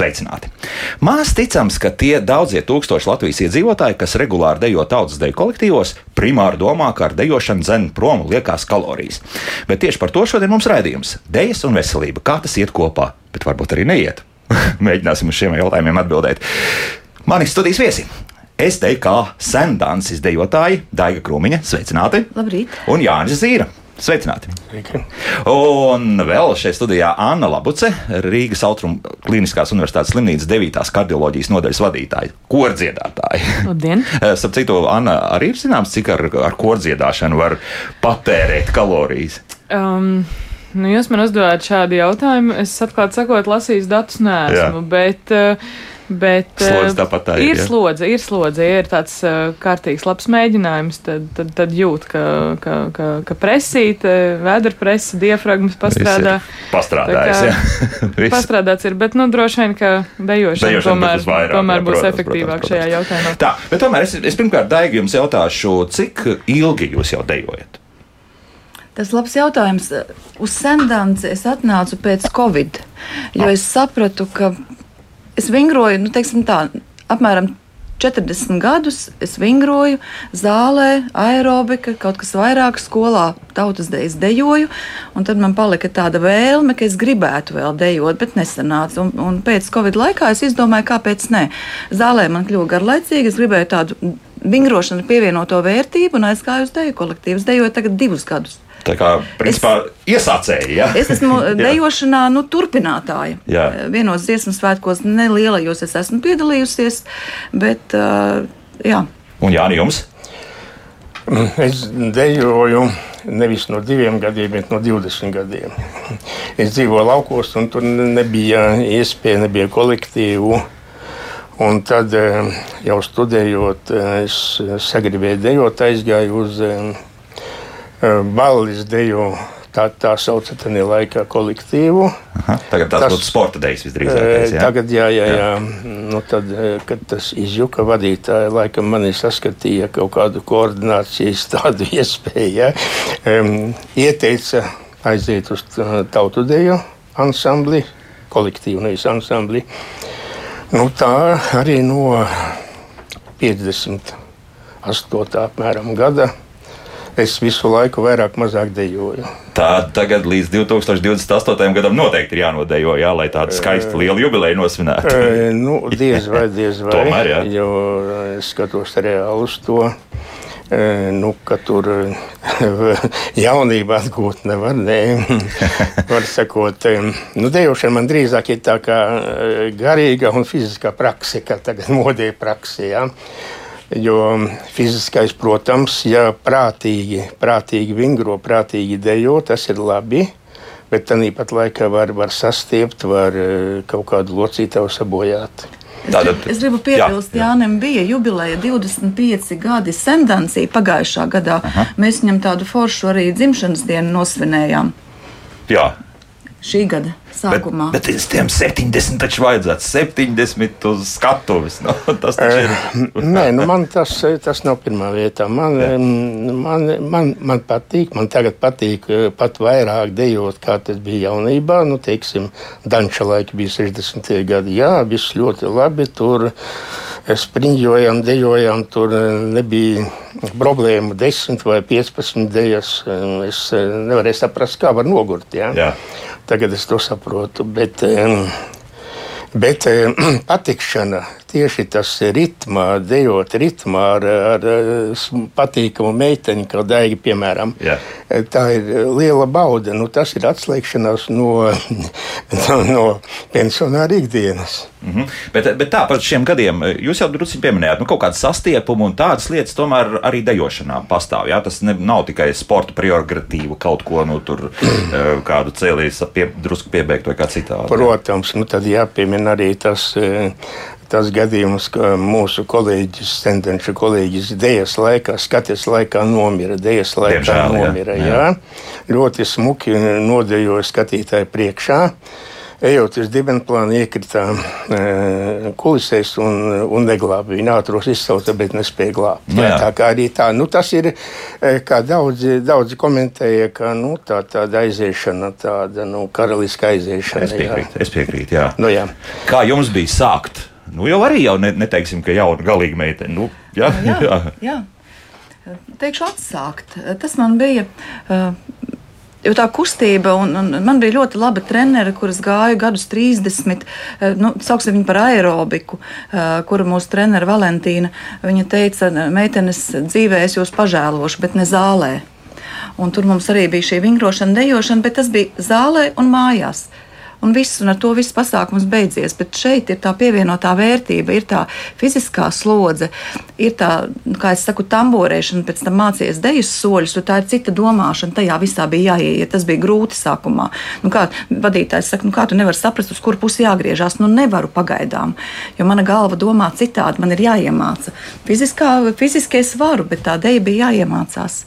sveicināti! Mās ticams, ka tie daudzie tūkstoši Latvijas iedzīvotāji, kas regulāri dejo tautas deju kolektīvos, primāri domā, ka ar dejošanu dzen prom liekās kalorijas. Bet tieši par to šodien mums raidījums - Dejas un veselība. Kā tas iet kopā, bet varbūt arī neiet. Mēģināsim uz šiem jautājumiem atbildēt. Mani studijas viesi Es teiktu, kā sendāns izdejotāji Daiga Krūmiņa, sveicināti! Labrīt! Un Jānis Zīra. Sveicināti! Sveiki. Un vēl šeit studijā Anna Labuce, Rīgas Autrumu Kliniskās Universitātes slimnīcas 9. kardioloģijas nodaļas vadītāja, kordziedātāja. Labdien! Starp citu, Anna arī ir zināms, cik ar, ar kordziedāšanu var patērēt kalorijas. Um. Nu, jūs man uzdevāt šādu jautājumu. Es atklāti sakot, lasījis datus neesmu, Jā. bet uh, Bet slodze tāpat tā ir. Ir ja? slodze, ir slodze. Ja ir tāds uh, kārtīgs labs mēģinājums, tad, tad, tad jūt, ka, ka, ka, ka presīte, vēdra presa, diafragmas pastrādā. Pastrādājis, jā. pastrādāts ir, bet, nu, droši vien, ka dejošana, dejošana tomēr, vairāk, tomēr jā, būs protams, efektīvāk protams, protams. šajā jautājumā. Tā, bet tomēr es, es pirmkārt, Daigi, jums jautāšu, cik ilgi jūs jau dejojat? Tas labs jautājums. Uz Sendanci es atnācu pēc Covid, jo es sapratu, ka es vingroju, nu, teiksim tā, apmēram 40 gadus es vingroju zālē, aerobika, kaut kas vairāk skolā, tautas dejas dejoju. Tad man palika tāda vēlme, ka es gribētu vēl dejot, bet nesanāca. Un, un pēc Covid laikā es izdomāju, kāpēc ne. Zālē man kļuva garlaicīgi, es gribēju tādu vingrošanu pievienoto vērtību un aizgāju uz deju kolektīvu. Es dejoju tagad divus gadus. Tā kā principā es, iesācēji. Ja? Es esmu dejošanā nu, turpinātāja. Jā. Vienos dziesmu svētkos nelielajos es esmu piedalījusies, bet uh, jā. Un Jāni, jums? Es dejoju nevis no diviem gadiem, bet no 20 gadiem. Es dzīvoju laukos, un tur nebija iespēja, nebija kolektīvu. Un tad jau studējot, es sagribēju dejot, aizgāju uz balles deju. Tā, tā sauca tajā laikā kolektīvu. Aha, tagad tas, tas būtu sporta dejs visdrīzāk. Jā? Tagad, jā, jā, jā. jā. Nu, tad, kad tas izjuka vadītāja, laikam manī saskatīja kaut kādu koordinācijas tādu iespēju. Ja? Um, ieteica aiziet uz tautu deju ansambli, kolektīvu nevis ansambli. Nu, tā arī no 58. apmēram gada es visu laiku vairāk mazāk dejoju. Tā tagad līdz 2028. gadam noteikti ir jānodejo, jā, lai tādu skaistu lielu jubileju nosvinētu. E, nu, diez vai, diez vai. Tomēr, jā. Jo es skatos reāli uz to. Nu, ka tur jaunībā atgūt nevar. Ne. var sakot, nu, dejošana man drīzāk ir tā kā garīga un fiziskā praksa, kā tagad modē praksa. Ja. Jo fiziskais, protams, ja prātīgi, prātīgi vingro, prātīgi dejo, tas ir labi. Bet tāpat laikā var, var sastiept, var eh, kaut kādu locītavu sabojāt. Tātad, es gribu piebilst, ka Jānis bija jubileja 25 gadi sendancija pagājušā gadā. Aha. Mēs viņam tādu foršu arī dzimšanas dienu nosvinējām. Jā, šī gada sākumā. Bet, bet tiem 70 taču vajadzētu 70 uz skatuves. Nu, tas taču ir. Nē, nu man tas, tas nav pirmā vietā. Man, man, man, man patīk, man tagad patīk pat vairāk dejot, kā tas bija jaunībā. Nu, teiksim, Danča laika bija 60. gadi. Jā, viss ļoti labi. Tur spriņģojām, dejojām, tur nebija problēmu 10 vai 15 dejas. Es nevarēju saprast, kā var nogurt. Jā? Jā. Tagad es to saprotu. Bet, bet patikšana tieši tas ritmā, dejot ritmā ar, ar patīkamu meiteni, kā daigi, piemēram. Jā. Tā ir liela bauda. Nu, tas ir atslēgšanās no, no, no pensionāra ikdienas. Mm -hmm. bet, bet tā par šiem gadiem jūs jau drusku pieminējāt, nu, kaut kādu sastiepumu un tādas lietas tomēr arī dejošanā pastāv. Jā? Tas ne, nav tikai sporta prerogatīva kaut ko nu, tur, eh, kādu cēlījis pie, drusku piebeigt vai kā citādi. Protams, nu, tad jāpiemina arī tas eh, tas gadījums, ka mūsu kolēģis, sentenču kolēģis Dējas laikā, skaties laikā nomira. Dējas laikā Diemžēl, nomira, jā. jā. Ļoti smuki nodejoja skatītāju priekšā. ejot uz dibenplānu, iekritām e, kulisēs un, un neglāba. Viņa ātros izsauca, bet nespēja glābt. Nu, jā. jā, tā kā arī tā, nu, tas ir, e, kā daudzi, daudzi komentēja, ka nu, tā, tāda aiziešana, tāda nu, karaliska aiziešana. Es piekrītu, es piekrītu, jā. Nu, jā. Kā jums bija sākt? Nu, jau arī jau ne, neteiksim, ka jauna galīga meitene. Nu, jā, jā. jā, jā. Teikšu, atsākt. Tas man bija. Uh, Jo tā kustība, un, un man bija ļoti laba trenere, kuras gāja gadus 30, nu, sauksim viņu par aerobiku, kura mūsu trenere Valentīna. Viņa teica, meitenes dzīvē es jūs pažēlošu, bet ne zālē. Un tur mums arī bija šī vingrošana, dejošana, bet tas bija zālē un mājās un viss, un ar to viss pasākums beidzies. Bet šeit ir tā pievienotā vērtība, ir tā fiziskā slodze, ir tā, nu, kā es saku, tamborēšana, pēc tam mācīties dejas soļus, un tā ir cita domāšana. Tajā visā bija jāieiet. Tas bija grūti sākumā. Nu, kā vadītājs saka, nu, kā tu nevari saprast, uz kuru pusi jāgriežās? Nu, nevaru pagaidām, jo mana galva domā citādi, man ir jāiemāca. Fiziskā, fiziski es varu, bet tā deja bija jāiemācās.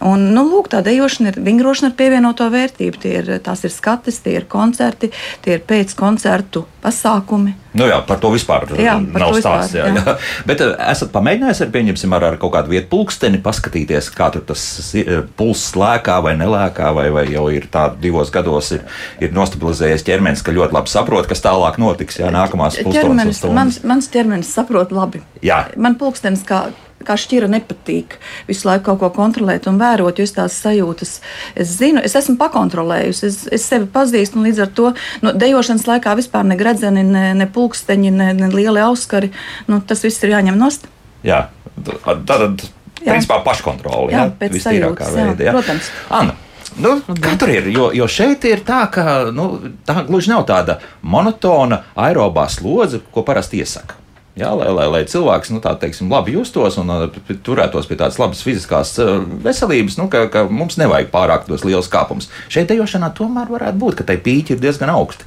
Un, nu, lūk, tā dejošana ir vingrošana ar pievienoto vērtību. Tie ir, tās ir skates, tie ir koncerti, tie ir pēckoncertu pasākumi. Nu jā, par to vispār Jā, par nav stāsts. Jā, jā. jā. Bet eh, esat pamēģinājis ar, ar, ar kaut kādu vietu pulksteni, paskatīties, kā tas eh, pulss lēkā vai nelēkā, vai, vai jau ir tā divos gados ir, ir nostabilizējies ķermenis, ka ļoti labi saprot, kas tālāk notiks. Jā, nākamās stundas. mans, mans ķermenis saprot labi. Jā. Man pulkstenis kā, kā šķira nepatīk visu laiku kaut ko kontrolēt un vērot, jo es tās sajūtas, es zinu, es esmu pakontrolējusi, es, es sevi pazīstu un līdz ar to no dejošanas laikā vispār ne gredzeni, ne, ne pulksteņi, ne, ne lieli auskari, nu, tas viss ir jāņem nost. Jā, tātad, Jā. principā, paškontrole. Jā, Jā, pēc sajūtas, jā, veidā. Jā. protams. Anna. Nu, kā tur ir? Jo, jo šeit ir tā, ka nu, tā gluži nav tāda monotona aerobā slodze, ko parasti iesaka. Jā, lai, lai, lai cilvēks nu, tā, teiksim, labi justos un uh, turētos pie tādas labas fiziskās uh, veselības, nu, ka, ka mums nevajag pārāk tos lielus kāpumus. Šeit dejošanā tomēr varētu būt, ka tai pīķi ir diezgan augsti.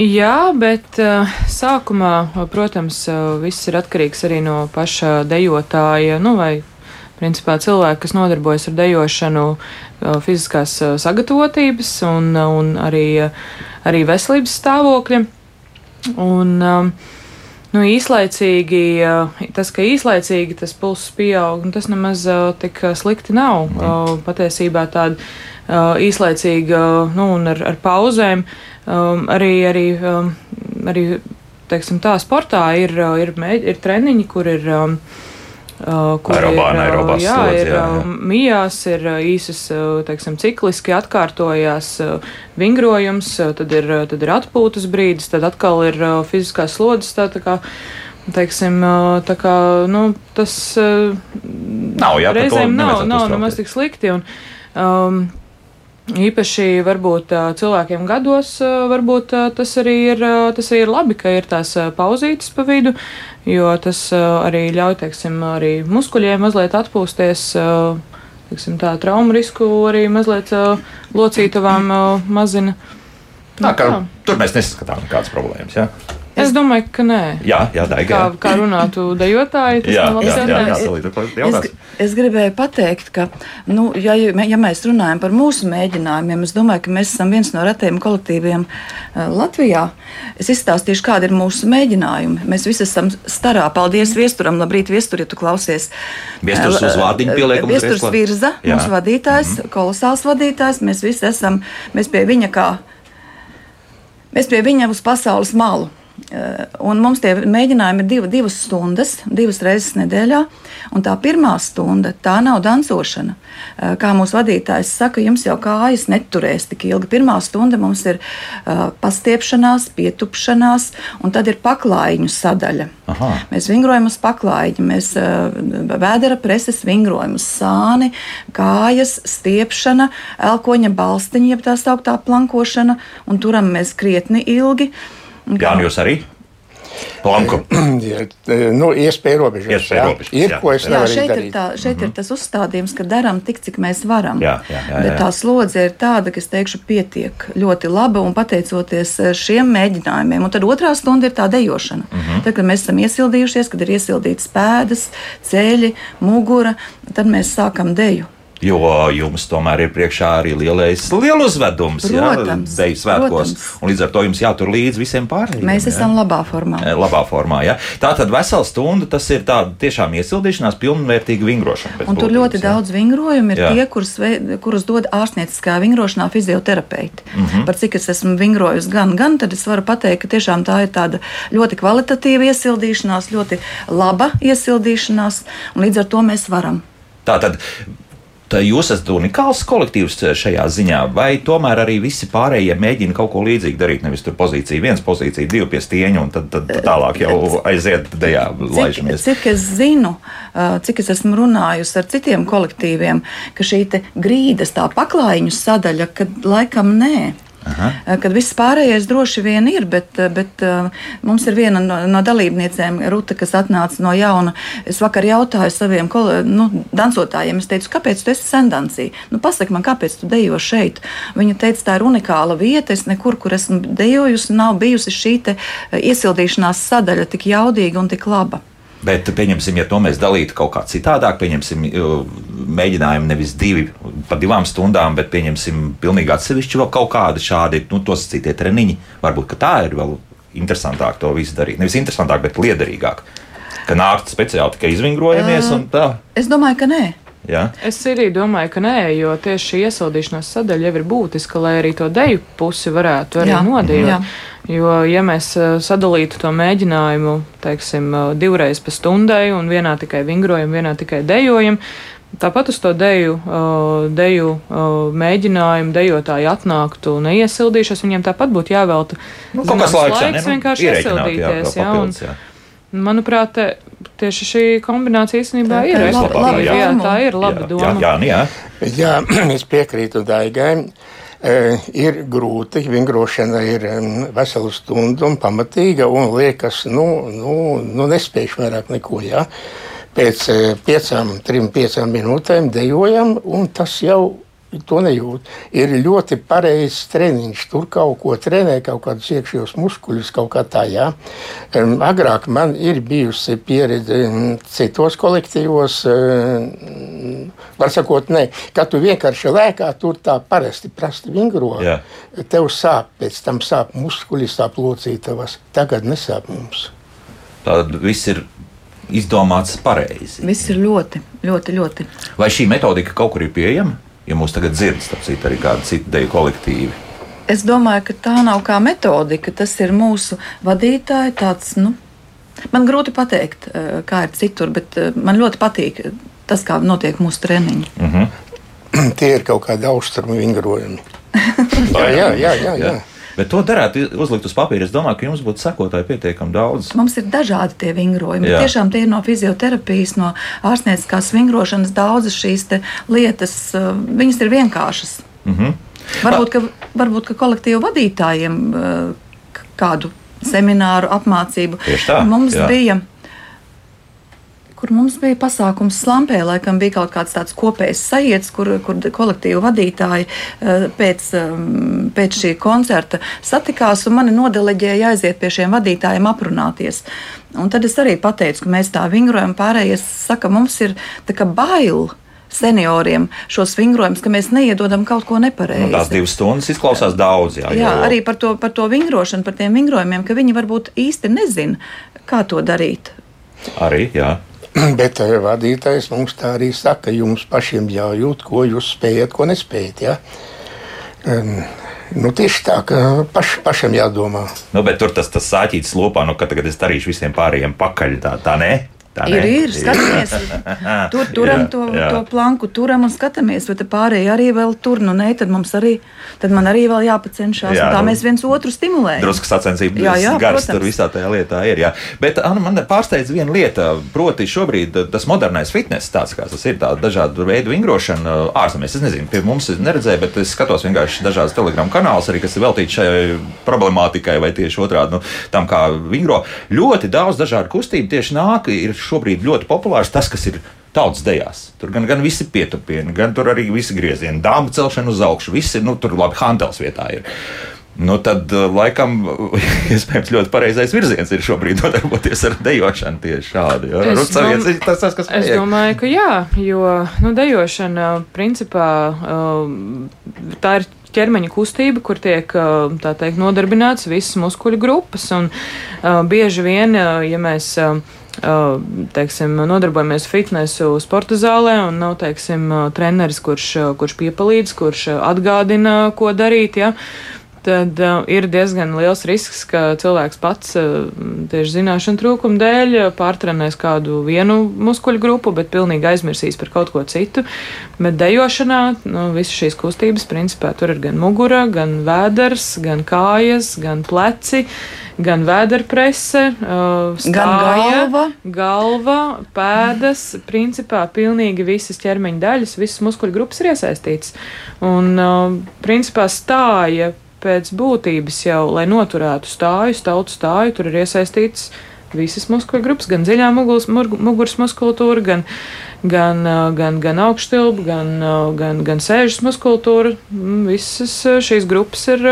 Jā, bet uh, sākumā, uh, protams, uh, viss ir atkarīgs arī no paša dejotāja, nu, vai principā cilvēki, kas nodarbojas ar dejošanu, uh, fiziskās sagatavotības un, un arī, arī veselības stāvokļa. Un, um, Nu, īslaicīgi, uh, tas, ka īslaicīgi tas pulss pieaug, nu, tas nemaz uh, tik uh, slikti nav. Uh, Patiesībā tāda īslaicīga, nu, un ar, ar pauzēm arī, arī, arī teiksim, tā sportā ir, ir, ir treniņi, kur ir. Uh, kur Aerobā, ir, uh, anaerobās jā, slodze, ir jā, uh, jā. mijās, ir uh, īsas, uh, teiksim, cikliski atkārtojās uh, vingrojums, uh, tad ir, uh, tad ir atpūtas brīdis, tad atkal ir uh, fiziskās slodzes. Tā, tā kā, teiksim, uh, tā kā, nu, tas uh, Nav, jā, reizēm nav, nav nemaz tik slikti. Un, um, Īpaši varbūt cilvēkiem gados, varbūt tas arī ir, tas arī ir labi, ka ir tās pauzītes pa vidu, jo tas arī ļauj, teiksim, arī muskuļiem mazliet atpūsties, teiksim, tā traumu risku arī mazliet locītavām mazina. Tā, kā, tā. tur mēs nesaskatām nekādas problēmas. Jā, Es domāju, ka nē. jā, jā Daiga, Kā, jā. kā runātu dejotāji, tas Jā, nav labs jā, jā, jā, ko Es, es gribēju pateikt, ka, nu, ja, ja mēs runājam par mūsu mēģinājumiem, es domāju, ka mēs esam viens no retajiem kolektīviem uh, Latvijā. Es izstāstīšu, kādi ir mūsu mēģinājumi. Mēs visi esam starā. Paldies viesturam, labrīt, viestur, ja tu klausies. Viesturs uz vārdiņu pieliekam Viesturs virza, Jā. mūsu vadītājs, mm -hmm. kolosāls vadītājs. Mēs visi esam, mēs pie viņa kā, mēs pie viņa uz pasaules malu. Eh, Un mums tie mēģinājumi ir div, divas stundas, divas reizes nedēļā. Un tā pirmā stunda, tā nav dancošana. Eh, Kā mūsu vadītājs saka, jums jau kājas neturēs tik ilgi. Pirmā stunda mums ir uh, pastiepšanās, pietupšanās, un tad ir paklājiņu sadaļa. Aha. Mēs vingrojam uz paklājiņa, mēs uh, vēdera preses vingrojam uz sāni, kājas, stiepšana, elkoņa balstiņa, jeb tā sauktā plankošana, un turam mēs krietni ilgi. Un Jā, un jūs arī? Planku. Jā, nu, iespēja robežās. Jā. robežās, Ir, jā. ko es Jā, nevaru šeit, ir, darīt. tā, šeit mm -hmm. ir tas uzstādījums, ka darām tik, cik mēs varam. Jā, jā, jā, Bet jā. tā slodze ir tāda, ka es teikšu, pietiek ļoti laba un pateicoties eh, šiem mēģinājumiem. Un tad otrā stunda ir tā dejošana. Mm Mhm. -hmm. Tad, kad mēs esam iesildījušies, kad ir iesildīts pēdas, ceļi, mugura, tad mēs sākam deju. Jo jums tomēr ir priekšā arī lielais lielu uzvedums, Protams, ja deju svētkos. līdz ar to jums jātur līdzi visiem pārējiem. Mēs esam labā formā. E, Labā formā, ja. Tā tad vesela stunda, tas ir tā tiešām iesildīšanās, pilnvērtīga vingrošana. Un tur būtības, ļoti ja. daudz vingrojumu ir Jā. tie, kurus, kurus dod ārstnieciskā vingrošanā fizioterapeiti. Mm. -hmm. Par cik es esmu vingrojusi gan, gan, tad es varu pateikt, ka tiešām tā ir tāda ļoti kvalitatīva iesildīšanās, ļoti laba iesildīšanās, un līdz ar to mēs varam. Tā tad. Tā jūs esat unikāls kolektīvs šajā ziņā, vai tomēr arī visi pārējie mēģina kaut ko līdzīgu darīt? Nevis tur pozīcija viens, pozīcija divi pie stieņa, un tad, tad tālāk jau aiziet dejā, Cik, laižamies. cik es zinu, cik es esmu runājusi ar citiem kolektīviem, ka šī grīdas, tā paklājiņu sadaļa, kad laikam nē. Aha. Kad viss pārējais droši vien ir, bet, bet uh, mums ir viena no, no dalībniecēm, Ruta, kas atnāca no jauna. Es vakar jautāju saviem kol- nu, dansotājiem, es teicu, kāpēc tu esi sendancī? Nu, pasaki man, kāpēc tu dejo šeit? Viņa teica, tā ir unikāla vieta. Es nekur, kur esmu dejojusi, nav bijusi šī iesildīšanās sadaļa tik jaudīga un tik laba. Bet, pieņemsim, ja to mēs dalītu kaut kā citādāk, pieņemsim, uh, mēģinājumu nevis divi pa divām stundām, bet pieņemsim pilnīgi atsevišķi vēl kaut kādi šādi, nu, tos citie treniņi. Varbūt tā ir vēl interesantāk to visu darīt. Nevis interesantāk, bet liederīgāk. Ka nākt speciāli tikai izvingrojamies un tā. Es domāju, ka nē. Ja? Es arī domāju, ka nē, jo tieši šī iesildīšanās sadaļa jau ir būtiska, lai arī to deju pusi varētu arī nodīt. jā. Jo, ja mēs eh, sadalītu to mēģinājumu, teiksim, eh, divreiz pa stundai un vienā tikai vingrojam, vienā tikai dejojam, tāpat uz to deju, eh, deju mēģinājumu dejotāji atnāktu neiesildīšos, viņiem tāpat būtu jāvelta Nu, kaut zināms laiks, ja ne? Nu, vienkārši jā, iesildīties. jā, un, papildus, jā. Manuprāt, tieši šī kombinācija īstenībā Tā ir ir laba Jā, formula. tā ir laba jā, doma. Jā, jā, jā. Jā, es piekrītu Daigai. E, ir grūti, vingrošana ir veselu stundu un pamatīga, un liekas, nu, nu, nu nespējuši vairāk neko. Jā. Pēc e, piecām, trim, piecām minūtēm dejojam, un tas jau to nejūt. Ir ļoti pareizs treniņš. Tur kaut ko trenē, kaut kādus iekšējos muskuļus, kaut kā tā. Jā. Agrāk man ir bijusi pieredze citos kolektīvos. Var sakot, ne, ka tu vienkārši lēkā, tur tā parasti prasti vingro. Jā. Tev sāp, pēc tam sāp muskuļi, sāp locītavas. Tagad nesāp mums. Tad viss ir izdomāts pareizi. Viss ir ļoti, ļoti, ļoti. Vai šī metodika kaut kur ir pieejama? Ja mūs tagad dzird, starp citu, arī kādi citi deju kolektīvi. Es domāju, ka tā nav kā metodika. Tas ir mūsu vadītāji. Tāds, nu, man grūti pateikt, eh, kā ir citur, bet eh, man ļoti patīk tas, kā notiek mūsu treniņi. Tie ir kaut kādi austrumu vingrojumi. jā, jā, jā, jā, jā. Bet to darētu uzlikt uz papīra. Es domāju, ka jums būtu sekotāji pietiekami daudz. Mums ir dažādi tie vingrojumi. Jā. Tiešām tie ir no fizioterapijas, no ārstnieciskās vingrošanas. Daudzas šīs lietas, eh, viņas ir vienkāršas. Mm -hmm. Varbūt, ka, varbūt, ka kolektīvu vadītājiem k- kādu semināru apmācību. Tieši tā, Mums jā. bija. Kur mums bija pasākums Slampē, laikam bija kaut kāds tāds kopējs sajūts, kur, kur kolektīvu vadītāji eh, pēc, em, pēc šī koncerta satikās un mani nodeleģēja aiziet pie šiem vadītājiem aprunāties. Un tad es arī pateicu, ka mēs tā vingrojam, pārējie saka, mums ir tā kā bail senioriem šos vingrojumus, ka mēs neiedodam kaut ko nepareizi. Nu, tās divas stundas izklausās daudz. Jā, Jā, jo- arī par to, par to vingrošanu, par tiem vingrojumiem, ka viņi varbūt īsti nezina, kā to darīt. arī jā. Bet eh, vadītājs mums tā arī saka, jums pašiem jājūt, ko jūs spējat, ko nespējat. Ja? Um, nu, tieši tā, ka paš, pašam jādomā. Nu, bet tur tas, tas sāķītis lopā, nu, ka tagad es darīšu visiem pārējiem pakaļ. Tā, tā nē. Tā Ir, nē. ir, skatāmies, tur turam Jā, to, jā. to planku, turam un skatāmies, vai te pārējie arī vēl tur, nu nē, tad mums arī, tad man arī vēl jāpacenšas. Jā, tā nu, mēs viens otru stimulējam. Drusku sacensības Jā, jā, gars protams. tur visā tajā lietā ir. Jā. Bet Anna, man pārsteidz viena lieta, proti, šobrīd eh, tas modernais fitness, tāds kā tas ir, tāda dažādu veidu vingrošana eh, ārzemēs. Es nezinu, pie mums es neredzēju, bet es skatos vienkārši dažādas telegramu kanālus, arī kas ir veltīti šai problemātikai, vai tieši otrādi nu, tam, kā vingro. Ļoti daudz dažādu kustību tieši nāk, ir šobrīd ļoti populārs tas, kas ir. Tautas dejās. Tur gan, gan visi pietupieni, gan tur arī visi griezieni, dāmas celšana uz augšu. Visi, nu, tur labi, Hantels vietā ir. Nu, tad, uh, laikam, iespējams, ļoti pareizais virziens ir šobrīd nodarboties ar dejošanu tieši šādi. Ja? Es dom- tas, tas, Es vajag. domāju, ka jā, jo nu, dejošana principā um, tā ir ķermeņa kustība, kur tiek tā teikt, nodarbināts visas muskuļu grupas. Un, uh, bieži vien, uh, ja mēs teiksim, nodarbojamies fitnesu sporta zālē un nav teiksim, treneris, kurš, kurš piepalīdz, kurš atgādina, ko darīt. Ja? Tad uh, ir diezgan liels risks, ka cilvēks pats uh, tieši zināšanu trūkuma dēļ uh, pārtrenēs kādu vienu muskuļu grupu, bet pilnīgi aizmirsīs par kaut ko citu. Bet dejošanā nu, visas šīs kustības, principā, tur ir gan mugura, gan vēders, gan kājas, gan pleci, gan vēderprese, uh, Gan stāja, galva. galva, pēdas, principā pilnīgi visas ķermeņa daļas, visas muskuļu grupas ir iesaistītas. Un, uh, principā, stāja pēc būtības jau, lai noturētu stāju, stautu stāju, tur ir iesaistītas visas muskuļu grupas, gan dziļā muguras, murgu- muguras muskultūra, gan, gan, uh, gan, gan augšstilba, gan, uh, gan, gan sēžas muskultūra. Mm, Visas uh, šīs grupas ir,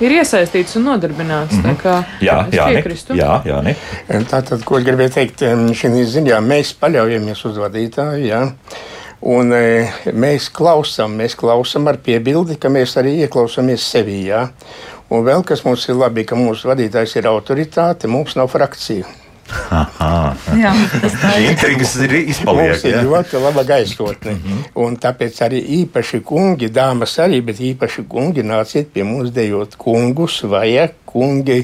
ir iesaistītas un nodarbinātas. Mm -hmm. Jā, es jā, piekristu. jā, jā, ne? Tātad, ko es gribēju teikt, šī ziņā mēs paļaujamies uz vadītāju. Ja? Un e, mēs klausām, mēs klausām ar piebildi, ka mēs arī ieklausāmies sevī. Ja? Un vēl kas mums ir labi, ka mūsu vadītājs ir autoritāte, mums nav frakcija. Aha. Jā, tas. Intrigas ir izpaliek. Mums ir Ja? ļoti laba gaisotne. Un tāpēc arī īpaši kungi, dāmas arī, bet īpaši kungi nāciet pie mums dejot kungus, vajag kungi,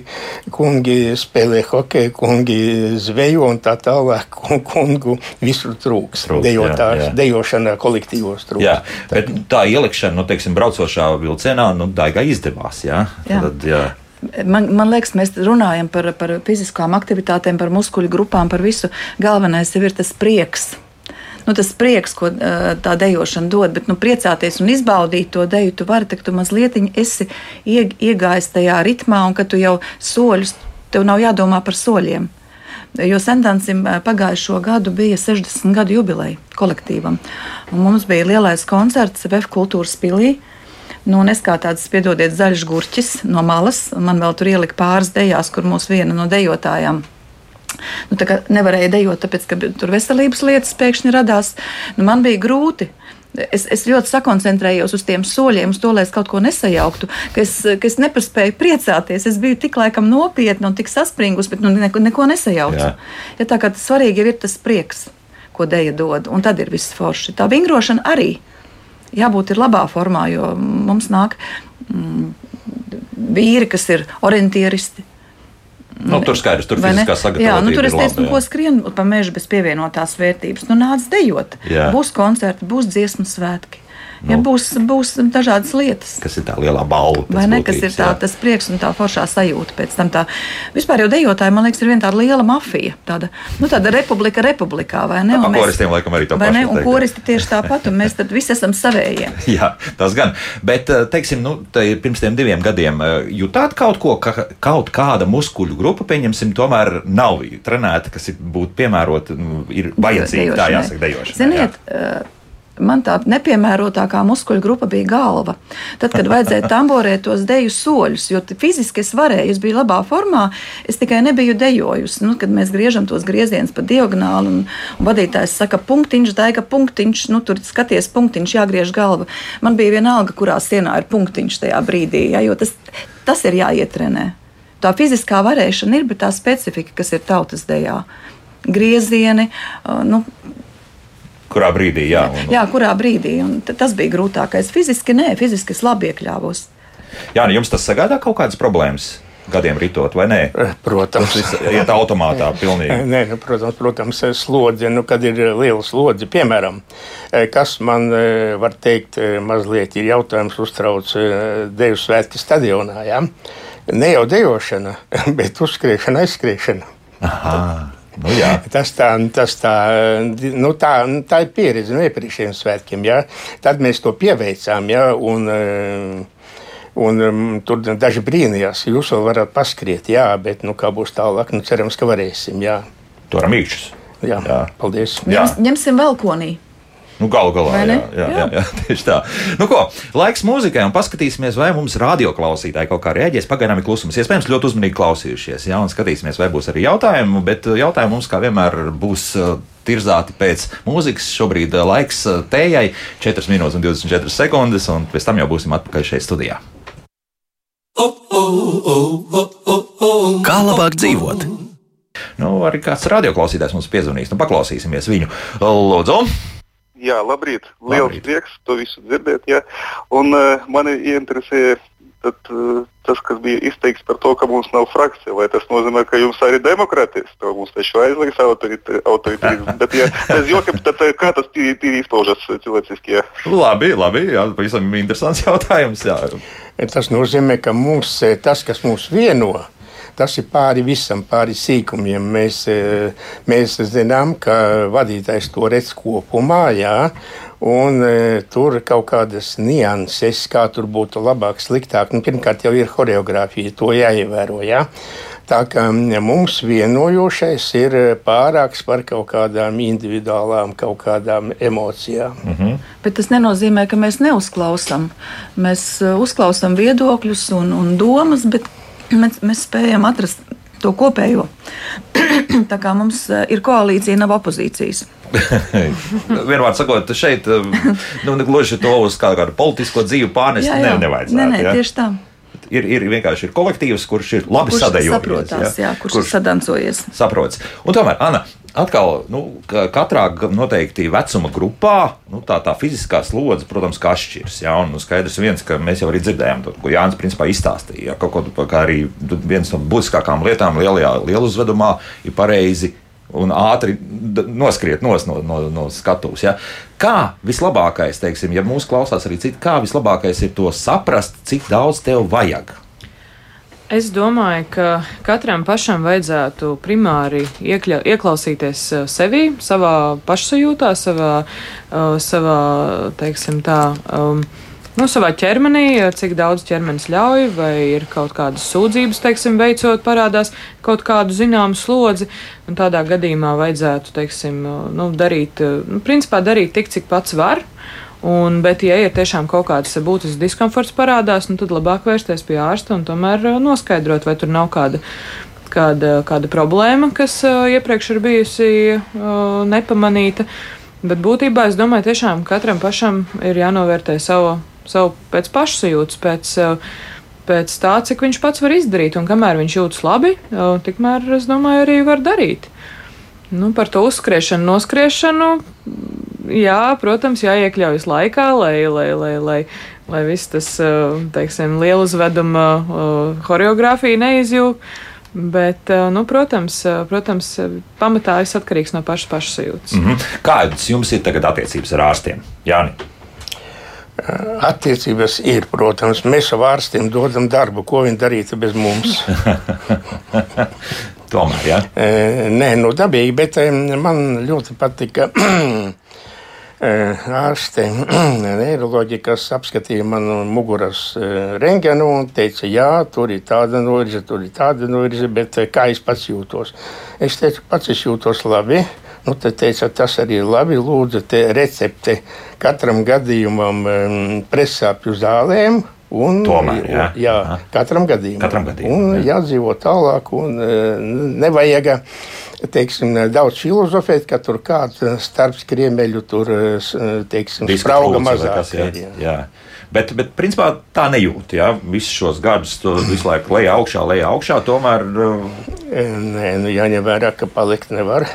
kungi spēlē hokeju, kungi zvejo un tā tālāk. kun- Kungu visur trūks. Trūkst, Dejotās, jā, jā. dejošanā kolektīvos trūks. Jā, bet tā ielikšana, nu, teiksim, braucošā vilcienā, nu, daigai izdevās. Jā, Jā. Tad, jā. Man, man liekas, mēs runājam par, par fiziskām aktivitātēm, par muskuļu grupām, par visu. Galvenais ir tas prieks. Nu, tas prieks, ko tā dejošana dod, bet nu, priecāties un izbaudīt to deju, tu vari, tad tu mazliet esi ieg, iegājis tajā ritmā, un ka tu jau soļus, tev nav jādomā par soļiem. Jo Sentānam pagājušo gadu bija 60 gadu jubileja kolektīvam. Un mums bija lielais koncerts VF kultūras pilī. Nu, es kā tāds, piedodiet, zaļš gurķis no malas, un man vēl tur ielika pāris dejās, kur mūsu viena no dejotājām. Nu, tā nevarēja dejot, tāpēc, ka tur veselības lietas pēkšņi radās. Nu, man bija grūti. Es, es ļoti sakoncentrējos uz tiem soļiem, uz to, lai es kaut ko nesajauktu, ka es, ka es nepaspēju priecāties. Es biju tik laikam nopietna un tik saspringus, bet nu, neko, neko nesajaucu. Jā. Ja, tā kā tas svarīgi ir tas prieks, ko deja dod, un tad ir viss forši. Tā vingrošana arī jābūt ir labā formā, jo mums nāk mm, vīri, kas ir orientieristi. Nu, tur skaidrs, tur fiziskā sagatavotība Jā, nu, tur es teicu, nu, ko skrien pa mežu bez pievienotās vērtības. Nu, nāc dejot. Jā. Būs koncerti, būs dziesmu svētki. Ja Nu. būs, būs dažādas lietas. Kas ir tā lielā balva? Vai ne, kas būtības, ir tā, jā. tas prieks un tā foršā sajūta pēc tam. Tā. Vispār jau dejotāji, man liekas, ir viena tāda liela mafija. Tāda, nu, tāda republika republikā, vai ne? Pa Un mēs- koristiem laikam arī vai pašu ne? Un jā. koristi tieši tāpat, un mēs tad visi esam savējie. Jā, tas gan. Bet, eh, teiksim, nu, tai pirms tiem diviem gadiem eh, jutāt kaut ko, ka kaut kāda muskuļu grupa, pieņemsim, tomēr nav trenēta, kas ir būtu piemērota, nu, ir vajadzīga. Tā jāsaka, dejošana. Ziniet, eh, man tā nepiemērotākā muskuļu grupa bija galva. Tad, kad vajadzēja tamborēt tos deju soļus, jo fiziski es varēju, es biju labā formā, es tikai nebiju dejojusi. Nu, kad mēs griežam tos griezienus pa diagonāli, un, un vadītājs saka, punktiņš, daiga punktiņš, nu tur skaties, punktiņš, jāgriež galva. Man bija vienalga, kurā sienā ir punktiņš tajā brīdī, ja, jo tas, tas ir jāietrenē. Tā fiziskā varēšana ir, bet tā specifika, kas ir tautas dejā. Griezieni, uh, nu, Kurā brīdī, jā. Un, Jā, kurā brīdī? Un tas bija grūtākais. Fiziski nē, fiziski es labi iekļāvos. jā, nu, jums tas sagādā kaut kādas problēmas gadiem ritot, vai nē? Eh, Protams. Tas viss iet automātā pilnīgi. Nē, nu, protams, protams, slodze, nu, kad ir liela slodze, piemēram, eh, kas man eh, var teikt, eh, mazliet ir jautājums uztrauc eh, Deju svētki stadionā. Ja? Ne jau dejošana, bet uzskriešana, aizskriešana. Aha, nu jā. Tas tā, tas tā, nu tā, tā ir pieredze no iepriekšējiem svētkiem. Ja? Tad mēs to pieveicām. Ja? Un, eh, Un um, tur daži brīnījās, jūs vēl varat paskriet, jā, bet nu, kā būs tālāk, nu, cerams, ka varēsim. Jā, Tur ir mīkšķis. jā. Jā. paldies. Jā. Ņems, ņemsim velkonī. Nu, galu galā, jā, jā, jā, Jā. jā, tieši tā. Nu, ko, laiks mūzikai un paskatīsimies, vai mums radioklausītāji kaut kā reaģēs. Pagaidām ir klusums. Iespējams, ļoti uzmanīgi klausījušies. Jā, un skatīsimies, vai būs arī jautājumi. Bet uh, jautājumi mums, kā vienmēr, būs uh, tirzāti pēc mūzikas. Šobrīd uh, laiks tējai 4 minūtes un 24 sekundes, un pēc tam jau būsim atpakaļ šeit studijā. Kā labāk dzīvot? Nu, arī kāds radioklausītājs mums piezvanīs. Nu, paklausīsimies viņu. Lūdzu! Jā, labrīt. Liels Labrīt. prieks to visu dzirdēt. Jā. Un uh, mani ieinteresēja tad, uh, tas, kas bija izteikts par to, ka mums nav frakcija. Vai tas nozīmē, ka jums arī demokrātijas? To mums taču aizliegs autoritārisms. Bet, ja bez jokiem, tad uh, kā tas tīri, tīri izpaužas cilvēciski? Jā. Labi, labi. Jā, pavisam interesants jautājums. Jā. Tas nozīmē, ka mums, eh, tas, kas mūs vieno, tas ir pāri visam, pāri sīkumiem. Mēs, eh, mēs zinām, ka vadītājs to redz kopumā, jā, un eh, tur ir kaut kādas nianses, kā tur būtu labāk, sliktāk. Nu, pirmkārt, jau ir choreogrāfija, to jāievēro. Jā. Tā kā mums vienojošais ir pārāks par kaut kādām individuālām, kaut kādām emocijām. Mm. Bet tas nenozīmē, ka mēs neuzklausām. Mēs uh, uzklausām viedokļus un, un domas, bet mēs, mēs spējam atrast to kopējo. Tā kā mums uh, ir koalīcija, nav opozīcijas. Vienmēr sakot, šeit nu, ne gluži to uz kā kādu politisko dzīvi pārnest ne, nevajadzētu. nē, nē, ja? tieši tā. Ir, ir vienkārši ir kolektīvs, kurš ir labi Kurš sadējojies. saprotās, jā, kurš, kurš ir sadancojies. saprots. Un tomēr, Anna, atkal, nu, ka katrā noteikti vecuma grupā nu, tā, tā fiziskā slodze, protams, ka atšķiras. Jā, un nu, skaidrs viens, ka mēs jau arī dzirdējām to, ko Jānis principā izstāstīja. Jā, kaut ko, kā arī viens no būtiskākām lietām lielajā lieluzvedumā ir pareizi. Un ātri noskriet nos no, no, no skatuves. Ja? Kā vislabākais, teiksim, ja mūsu klausās arī citi, kā vislabākais ir to saprast, cik daudz tev vajag? Es domāju, ka katram pašam vajadzētu primāri iekļa, ieklausīties eh, sevī, savā pašsajūtā, savā, uh, savā teiksim tā. Um, Nu, savā ķermenī, cik daudz ķermenis ļauj, vai ir kaut kādas sūdzības, teiksim, veicot, parādās kaut kādu zināmu slodzi. Tādā gadījumā vajadzētu, teiksim, nu, darīt, nu, principā darīt tik, cik pats var. Un, bet, ja ir tiešām kaut kāds būtisks diskomforts parādās, nu, tad labāk vērsties pie ārsta un tomēr noskaidrot, vai tur nav kāda, kāda, kāda problēma, kas uh, iepriekš ir bijusi uh, nepamanīta. Bet būtībā es domāju, tiešām katram pašam ir jānovērtē savu, savu pēc pašsajūtas, pēc, uh, pēc tā, cik viņš pats var izdarīt. Un kamēr viņš jūtas labi, uh, tikmēr, es domāju, arī var darīt. Nu, par to uzskriešanu, noskriešanu. Jā, protams, jāiekļaujas laikā, lai, lai, lai, lai, lai viss tas, uh, teiksim, liela uzveduma choreogrāfija neizjūg. Bet, nu, protams, protams, pamatā viss atkarīgs no pašas pašsajūtas. Mhm. Kādas jums ir tagad attiecības ar ārstiem? Jāni? Attiecības ir, protams, mēs ar ārstiem dodam darbu, ko viņi darītu bez mums. Tomēr, jā. E, Nē, nu dabīgi, bet man ļoti patika e, ārste, neiroloģija, kas apskatīja manu muguras rengenu un teica, jā, tur ir tāda novirze, tur ir tāda novirze, bet kā es pats jūtos? Es teicu, pats es jūtos labi. Nu, tad teica, tas arī ir labi. Lūdzu, te recepte katram gadījumam presāpju zālēm. Un, Tomēr, jā. jā, Aha. katram gadījumam. Katram gadījumam, Un jā. jādzīvo tālāk, un e, nevajag teiksim, daudz filozofēt, ka tur kāds e, starp skriemeļu tur e, s- teiksim, sprauga mazāk. kas, jā, jā. jā. Bet, bet principā tā nejūt. Jā. Visus šos gadus visu laiku lejā, augšā, lejā, augšā. Tomēr uh, E, Nē, nu, jāņem vērā, ka palikt nevar.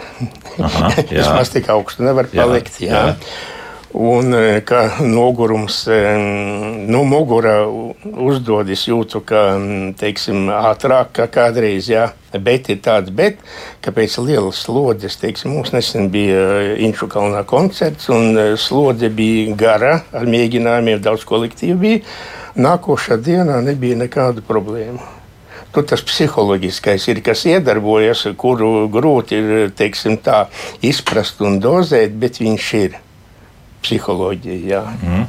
Aha. Vismaz tik augstu nevar palikt. Jā, jā. jā. Un e, ka nogurums, e, nu, mugura uzdodas jūtu, ka, teiksim, ātrāk kā kādreiz, jā. Bet ir tāds, bet, ka pēc lielas slodzes, teiksim, mums nesen bija e, Inču kalnā koncerts, un slodze bija gara, ar mēģinājumiem daudz kolektīvu bija. Nākošā dienā nebija nekādu problēmu. Tur tas psiholoģiskais ir, kas iedarbojas, kuru grūti ir teiksim, tā, izprast un dozēt, bet viņš ir psiholoģija. Jā.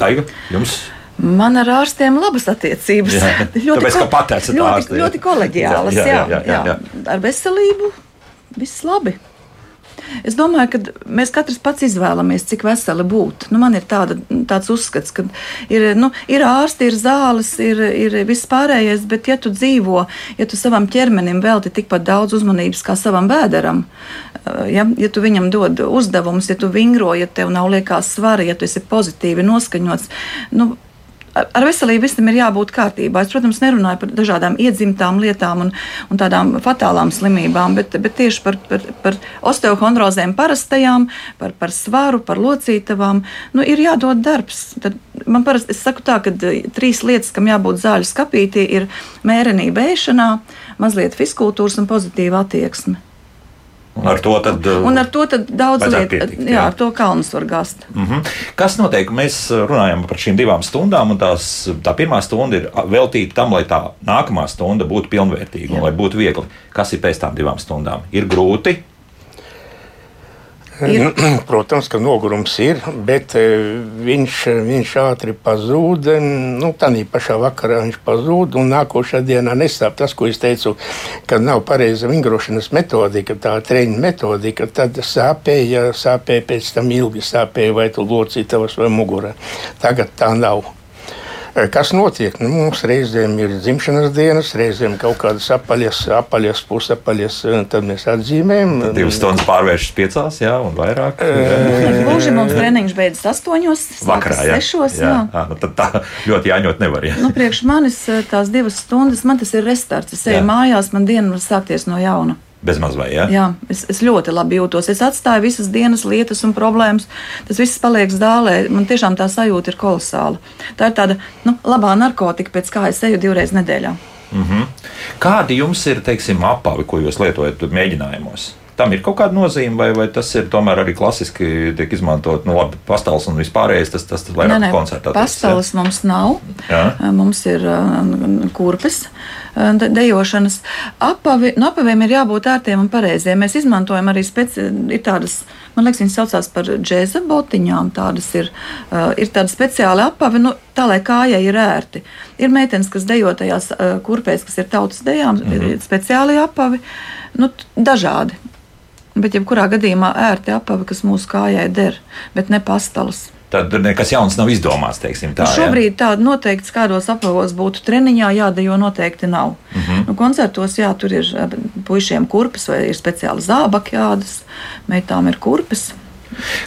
Daiga, jums Man ar ārstiem labas attiecības. Jā. Tāpēc, ka pat esat ārste, ļoti, ļoti koleģiālas. Jā, Jā, jā, jā, jā, jā. Ar veselību viss labi. Es domāju, ka mēs katrs pats izvēlamies, cik veseli būt. Nu, man ir tāda, tāds uzskats, ka ir, nu, ir ārsti, ir zāles, ir, ir viss pārējais, bet ja tu dzīvo, ja tu savam ķermenim velti tikpat daudz uzmanības kā savam vēderam, ja, ja tu viņam dod uzdevumus, ja tu vingro, ja tev nav liekas svara, ja tu esi pozitīvi noskaņots, nu, ar veselību visam ir jābūt kārtībā. Es, protams, nerunāju par dažādām iedzimtām lietām un, un tādām fatālām slimībām, bet, bet tieši par, par, par osteohondrozēm parastajām, par, par svaru, par locītavām. Nu, ir jādod darbs. Tad man parasti, es saku tā, ka eh, trīs lietas, kam jābūt zāļu skapītī, ir mērenība ēšanā, mazliet fiskultūras un pozitīva attieksme. Un ar to, tad, un ar to tad daudz lietu, jā, jā, ar to kalnus var gāzt. Mm -hmm. Kas notiek? Mēs runājam par šīm divām stundām, un tās, tā pirmā stunda ir veltīta tam, lai tā nākamā stunda būtu pilnvērtīga jā. un lai būtu viegli. Kas ir pēc tām divām stundām? Ir grūti, Ir. Protams, ka nogurums ir, bet eh, viņš, viņš ātri pazūd. Nu, tā pašā vakarā viņš pazūd, un nākošā dienā nesāp tas, ko es teicu, ka nav pareiza vingrošanas metodika, tā treniņa metodika. Tad sāpēja, sāpēja pēc tam ilgi sāpēja vai tu locītavas vai mugurā. Tagad tā nav. Eh, kas notiek? Nu, mums reizēm ir dzimšanas dienas, reizēm kaut kādas apaļas, apaļas pusapaļas, eh, tad mēs atzīmējam. Tad divas stundas pārvēršas piecās, jā, un vairāk. Eh, gluži mums treniņš beidzas astoņos, vakarā, jā. sešos. Jā, jā. jā nu, tad tā ļoti jāņot nevar. Jā. Nu, priekš manis tās divas stundas, man tas ir restarts. Es eju mājās, man diena var sākties no jauna. Bezmaz vai jā? Jā, es, es ļoti labi jūtos. Es atstāju visas dienas lietas un problēmas. Tas viss paliek zālē. Man tiešām tā sajūta ir kolosāla. Tā ir tāda nu, labā narkotika, pēc kā es eju divreiz nedēļā. Mm -hmm. Kādi jums ir, teiksim, apavi, ko jūs lietojat mēģinājumos? Tam ir kaut kāda nozīme, vai, vai tas ir tomēr arī klasiski tiek izmantot, nu, labi, pastāvs un vispārējais, tas, tas, tas vairāk koncertā. Pastāvs mums nav. Jā. Mums ir kurpes. Dejošanas apavi. No apaviem ir jābūt ērtiem un pareiziem. Mēs izmantojam arī speci... tādas, man liekas, viņas saucās par džēza botiņām. Tādas ir, ir tādi speciāli apavi, nu, tā lai kājai ir ērti. Ir meitenes, kas dejo tajās kurpēs, kas ir tautas dejām, mm -hmm. speciāli apavi, nu, dažādi. Bet, jebkurā gadījumā, ērti apavi, kas mūsu kājai der, bet ne pastalas tad nekas jauns nav izdomāts. Teiksim, tā, nu, šobrīd ja? tāda noteikti, kādos apavos būtu treniņā, jādejo noteikti nav. Mm -hmm. nu, koncertos, jā, tur ir eh, puišiem kurpes vai ir speciāli zābaki jādas, meitām ir kurpes.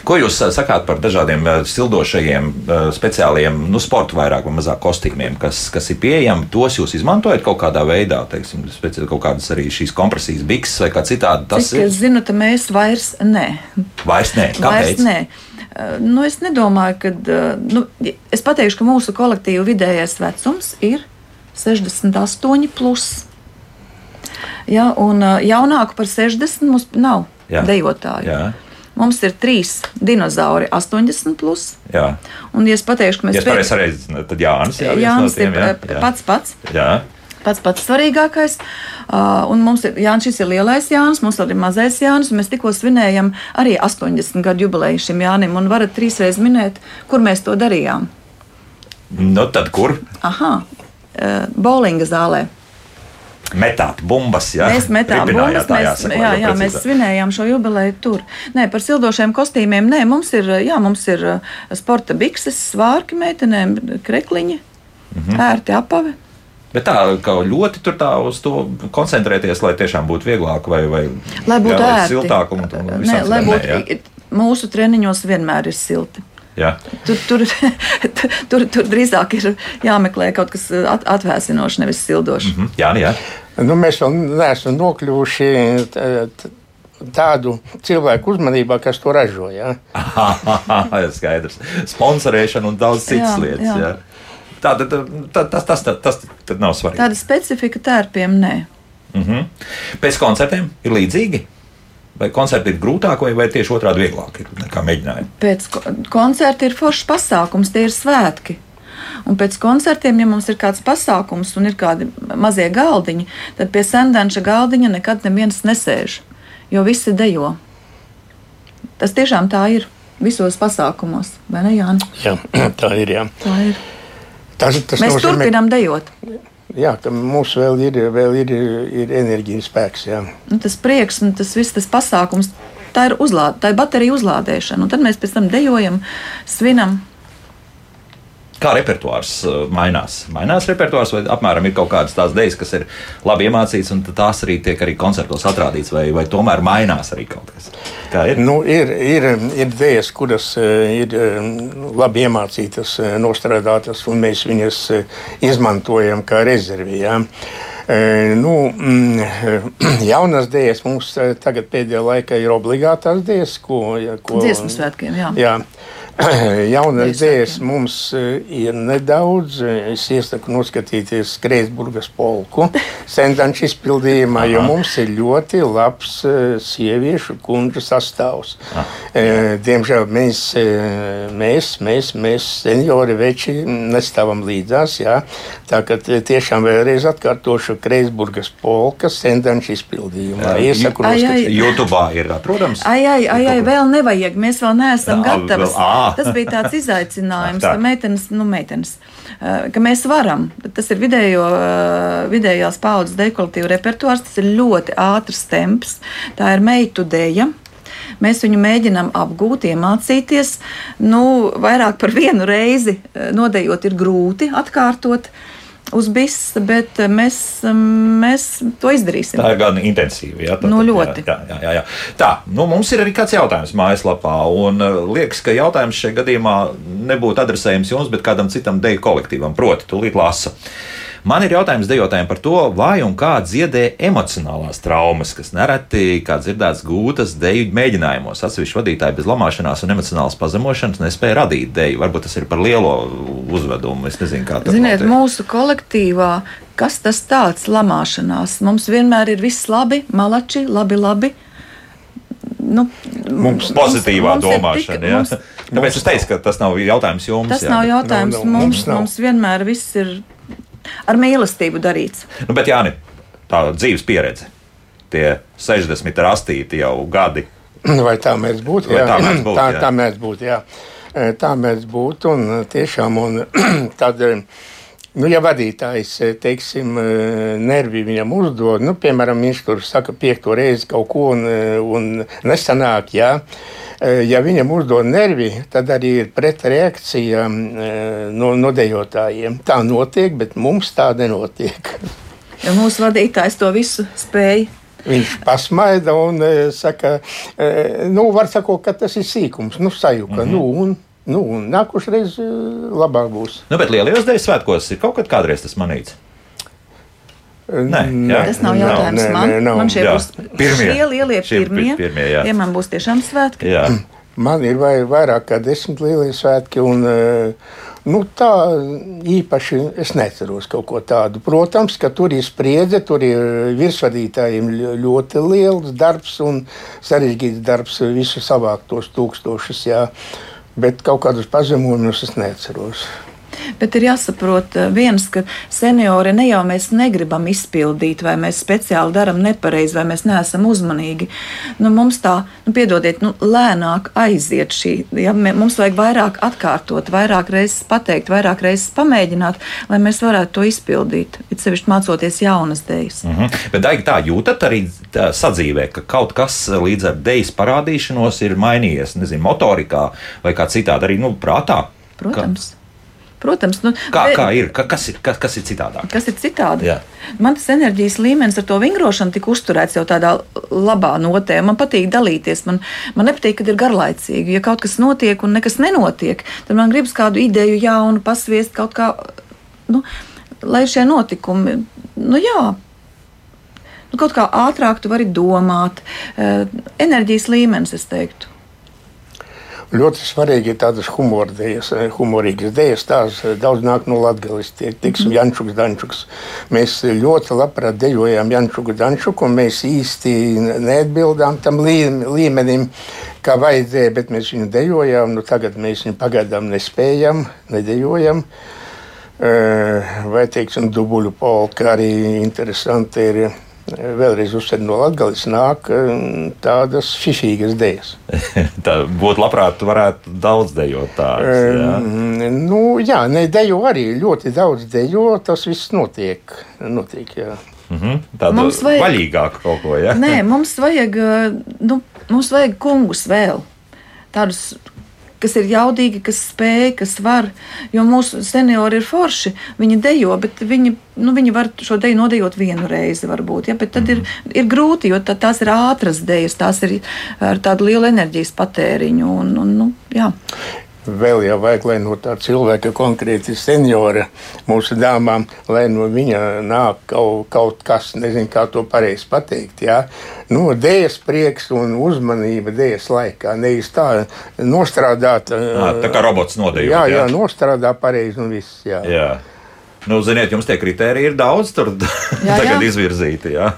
Ko jūs eh, sakāt par dažādiem eh, sildošajiem, speciāliem, nu, sporta vairāk vai mazāk kostīmiem, kas, kas ir pieejami? Tos jūs izmantojat kaut kādā veidā, teiksim, kaut kādas arī šīs kompresijas, bikses vai kā citādi. Tas Cik ir. Es zinu, ka mēs vairs nē. Vairs nē. Kāpēc? Vairs nē. Eh, nu, es nedomāju, ka. Eh, nu, es teikšu, ka mūsu kolektīva vidējais vecums ir 68. Plus. Ja, un eh, jaunāku par 60 mums nav jā. dejotāju. Jā. Mums ir trīs dinozauri, 80. Plus. Jā. Un, ja es pateikšu, ka mēs. Ja es pareizi tad Jānis, jā, Jānis tiem, ir jā, pats pats. Jā pats pats svarīgākais. Uh, un mums ir Jānis, šis ir lielais Jānis, mums ir mazais Jānis, mēs tikko svinējam arī 80 gadu jubileju šim Jānim, un varat trīsreiz minēt, kur mēs to darījām. Nu, tad kur? Aha, uh, bowlinga zālē. Metāt bumbas, jā. Mēs metām bumbas, tā, mēs, jāsaka, jā, jā, mēs svinējām šo jubileju tur. Nē, par sildošiem kostīmiem, nē, mums ir, jā, mums ir sporta bikses, svārki meitenēm, krekliņi, -hmm. ērti apavi. Bet tā kā ļoti tur tā uz to koncentrēties, lai tiešām būtu vieglāk vai, vai lai būtu jā, ērti. siltāk. Un, un Nē, lai būtu, jā. mūsu treniņos vienmēr ir silti. Jā. Tur, tur, tur, tur drīzāk ir jāmeklē kaut kas at, atvēsinošs, nevis sildošs. Mm -hmm. Jā, jā. Nu, mēs vēl neesam nokļuvuši tādu cilvēku uzmanībā, kas to ražo. Ja? Skaidrs. Sponsorēšana un daudz citas jā, lietas. Jā. Jā. Tā, tā, tā, tas, tas, tas, tas, tas nav svarīgi. Tāda specifika tērpiem nē. Mm -hmm. Pēc koncertiem ir līdzīgi. Vai koncerti ir grūtāk, vai, vai tieši otrādi vieglāk nekā mēģinājumi? Pēc koncerta ir foršs pasākums, tie ir svētki. Un pēc koncertiem, ja mums ir kāds pasākums un ir kādi mazie galdiņi, tad pie sendanša galdiņa nekad neviens nesēž, jo visi dejo. Tas tiešām tā ir visos pasākumos, vai ne, Jānis? Jā, tā ir. Jā. Tā ir. Tas, tas Mēs nozīmē, turpinām dejot. Jā, ka mums vēl ir, vēl ir, ir enerģijas spēks. Jā. Nu, tas prieks un tas viss tas pasākums. tā ir, uzlāde, tā ir baterija uzlādēšana. Un tad mēs pēc tam dejojam, svinam. Kā repertuārs uh, mainās? Mainās repertuārs, vai apmēram ir kaut kādas tās idejas, kas ir labi iemācītas, un tās arī tiek arī koncertos atrādītas, vai, vai tomēr mainās arī kaut kas? Kā ir? Nu, ir, ir, ir idejas, kuras eh, ir eh, labi iemācītas, nostrādātas, un mēs viņas izmantojam kā rezervi. Ja? Nu, mm, jaunas dēļas mums tagad pēdējā laikā ir obligātās dēļas, ko, ko Dziesmu svētkiem, jā. Jā. Dēļas svētkiem. mums eh, ir nedaudz. Es iesaku noskatīties Kreisburgas polku sendanču izpildījumā, jo mums ir ļoti labs eh, sieviešu kundžu sastāvs. Eh, Diemžēl mēs, eh, mēs, mēs, mēs seniori veči nestāvam līdzās. Jā. Tā kā tie- tiešām vēlreiz atkārtošu Kreisburgas polka sendanču izpildījumā. Iesaku noskatīties. YouTube ir atrodams. Ai, ai, ai, ai, vēl nevajag. Mēs vēl neesam gatavi. Ā. Tas bija tāds izaicinājums, Tā. ka meitenes, nu, meitenes, eh, ka mēs varam. Tas ir vidējo, eh, vidējās paudzes dekolektīva repertuārs, tas ir ļoti ātrs temps. Tā ir meitu dēja. Mēs viņu mēģinām apgūt, iemācīties. Nu, vairāk par vienu reizi eh, nodejot ir grūti atkārtot uz bisa, bet eh, mēs, mēs to izdarīsim. Tā ir gan intensīva. Jā, tā, Nu, ļoti. Jā, jā, jā, jā. Tā, nu, mums ir arī kāds jautājums mājaslapā. Un uh, liekas, ka jautājums šajā gadījumā nebūtu adresējams jums, bet kādam citam deju kolektīvam. Proti, tūlīt lasa. Man ir jautājums dejotājiem par to, vai un kā dziedē emocionālās traumas, kas nereti, kā dzirdēts, gūtas deju mēģinājumos. Atsevišķi vadītāji bez lamāšanās un emocionālas pazemošanas nespēja radīt deju. Varbūt tas ir par lielo uzvedumu. Es nezinu, kā tas Ziniet, notiek. mūsu kolektīvā, kas tas tāds lamāšanās? Mums vienmēr ir viss labi, malači, labi, labi. Nu, Mums Pozitīvā mums ir domāšana. tik- mums- Tāpēc es teicu, ka tas nav jautājums jums. Tas jā, nav jautājums nav, mums. mums nav. Mums vienmēr viss ir ar mīlestību darīts. Nu, bet, Jāni, tā dzīves pieredze, tie 60 rastīti jau gadi. Vai tā mēs būtu? Vai Jā, tā mēs būtu, tā, jā. tā mēs būtu. Jā. E, Tā mēs būtu. Un tiešām, un tad, e, nu, ja vadītājs, e, teiksim, e, nervi viņam uzdod, nu, piemēram, viņš tur saka piekto reizi kaut ko un, e, un nesanāk, jā. E, Ja viņam uzdod nervi, tad arī ir pretreakcija e, no, no dejotājiem. Tā notiek, bet mums tā nenotiek. Jo mūsu vadītājs to visu spēja. Viņš pasmaida un e, saka, e, nu, var sakot, ka tas ir sīkums, nu, sajūta. Mm -hmm. nu, un, nu, un nākošreiz e, labāk būs. Nu, bet lielajos dēļ svētkos ir kaut kad kādreiz tas manīts. Nē, jā. Tas nav jautājums nē, man. nē, nav. man šie Jā. būs Pirmie. šie lielie Šie pirmie. pirmie, jā. Tie man būs tiešām svētki. Jā. Man ir vai, vairāk kā desmit lielie svētki, un e, nu, tā īpaši es neceros kaut ko tādu. Protams, ka tur ir spriedze, tur ir virsvadītājiem ļo- ļoti liels darbs un sarežģīts darbs visu savākt tos tūkstošus. Jā. Bet kaut kādus pazemojumus es neceros. Bet ir jāsaprot, eh, viens, ka seniori ne jau mēs negribam izpildīt, vai mēs speciāli darām nepareizi, vai mēs neesam uzmanīgi. Nu, mums tā, nu, piedodiet, nu, lēnāk aiziet šī. Ja, mums vajag vairāk atkārtot, vairāk reizes pateikt, vairāk reizes pamēģināt, lai mēs varētu to izpildīt. It sevišķi mācoties jaunas dēļas. Mm. Mhm. Bet Daigi, tā jūtat arī tā, sadzīvē, ka kaut kas līdz ar dejas parādīšanos ir mainījies, nezinu, motorikā vai kā citādi arī nu, prātā. Protams. Protams, nu, Kā, bet- kā ir? Ka, kas ir? Kas, kas ir citādāk? Kas ir citādi? Jā. Man tas enerģijas līmenis ar to vingrošanu tika uzturēts jau tādā labā notē. Man patīk dalīties. Man, man nepatīk, kad ir garlaicīgi. Ja kaut kas notiek un nekas nenotiek, tad man gribas kādu ideju jaunu, pasviest kaut kā, nu, lai šie notikumi, nu jā. Nu, kaut kā ātrāk tu vari domāt. Eh, Enerģijas līmenis, es teiktu. Ļoti svarīgi ir tādas humora dēļas, humorīgas dēļas. Tās eh, daudz nāk no Latvijas. Teiksim, Jančuks, Dančuks. Mēs ļoti labprāt dejojām Jančuku, Dančuku, un mēs īsti neatbildām tam lī- līmenim, kā vajadzēja, bet mēs viņu dejojām. Nu, tagad mēs viņu pagaidām nespējam, nedejojam. Eh, Vai, teiksim, dubultu polka arī interesanti ir. eh, Vēlreiz uzsver no Latvijas nāk eh, tādas fišīgas dēļas. Tā būtu labprāt, varētu daudz dejot tādas. jā. Um, nu, jā, ne dejo arī ļoti daudz dejo. Tas viss notiek. notiek jā. Mhm. Tādu Mums vajag- vaļīgāku kaut ko, ja? Nē, mums vajag, uh, nu, mums vajag kungus vēl. Tādus, kas ir jaudīgi, kas spēj, kas var. Jo mūsu seniori ir forši. Viņi dejo, bet viņi, nu, viņi var šo deju nodejot vienu reizi, varbūt. Ja? Bet tad ir, ir grūti, jo tā, tās ir ātras dejas, tās ir ar tādu lielu enerģijas patēriņu. Un, un, nu, jā. Vēl jau vajag, lai no tā cilvēka, konkrēti seniora, mūsu dāmām, lai no viņa nāk kaut, kaut kas, nezinu, kā to pareizi pateikt. Jā. Nu, dēļas prieks un uzmanība dēļas laikā. Nevis tā nostrādāt. Ā, tā kā robots nodejot, Jā, jā? jā, nostrādā pareizi un viss. Jā. Jā. Nu, ziniet, jums tie kriteriji ir daudz tur Jā, tagad jā. izvirzīti. Jā.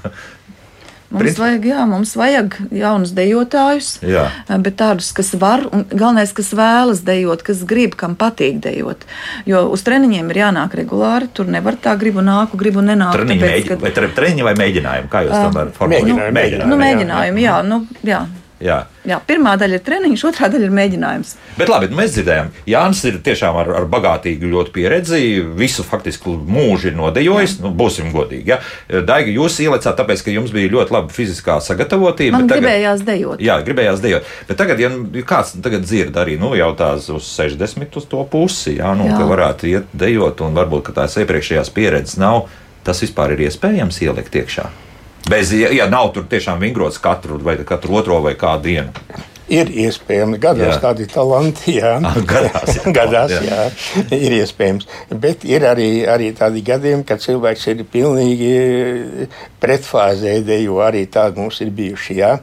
Mums, Princi- vajag, jā, mums vajag jaunus dejotājus, Jā. bet tādus, kas var, un galvenais, kas vēlas dejot, kas grib, kam patīk dejot. Jo uz treniņiem ir jānāk regulāri, tur nevar tā gribu nāku, gribu nenāku. Treniņi, tāpēc, mēģi, ka- vai tre- treniņi vai mēģinājumi? Kā jūs Ā, tam varat formulēt? mēģinājumi. Nu, jā. mēģinājumi, jā, nu, jā. Jā. jā. Pirmā daļa ir treniņš, otrā daļa ir mēģinājums. Bet labi, mēs dzirdējām, Jānis ir tiešām ar, ar bagātīgu ļoti pieredzi, visu faktiski mūžu ir nodejojis, nu, būsim godīgi. Ja? Daigi, jūs ielicāt, tāpēc, ka jums bija ļoti laba fiziskā sagatavotība. Man tagad- gribējās dejot. Jā, gribējās dejot. Bet tagad, ja nu, kāds tagad dzird arī nu, jau tās uz 60 uz to pusi, jā, nu, Jā. ka varētu iet dejot, un varbūt tās iepriekšējās pieredzes nav, tas vispār ir iespējams ielikt iekšā. Bez, ja, ja nav tur tiešām vingrots katru, vai katru otro vai kādu dienu. Ir iespējams, gadās Jā. tādi talanti, jā. Ah, gadās, jā. gadās, Jā. jā. Ir iespējams. Bet ir arī, arī tādi gadījumi, kad cilvēks ir pilnīgi pretfāzē, jo arī tādi mums ir bijuši. Jā.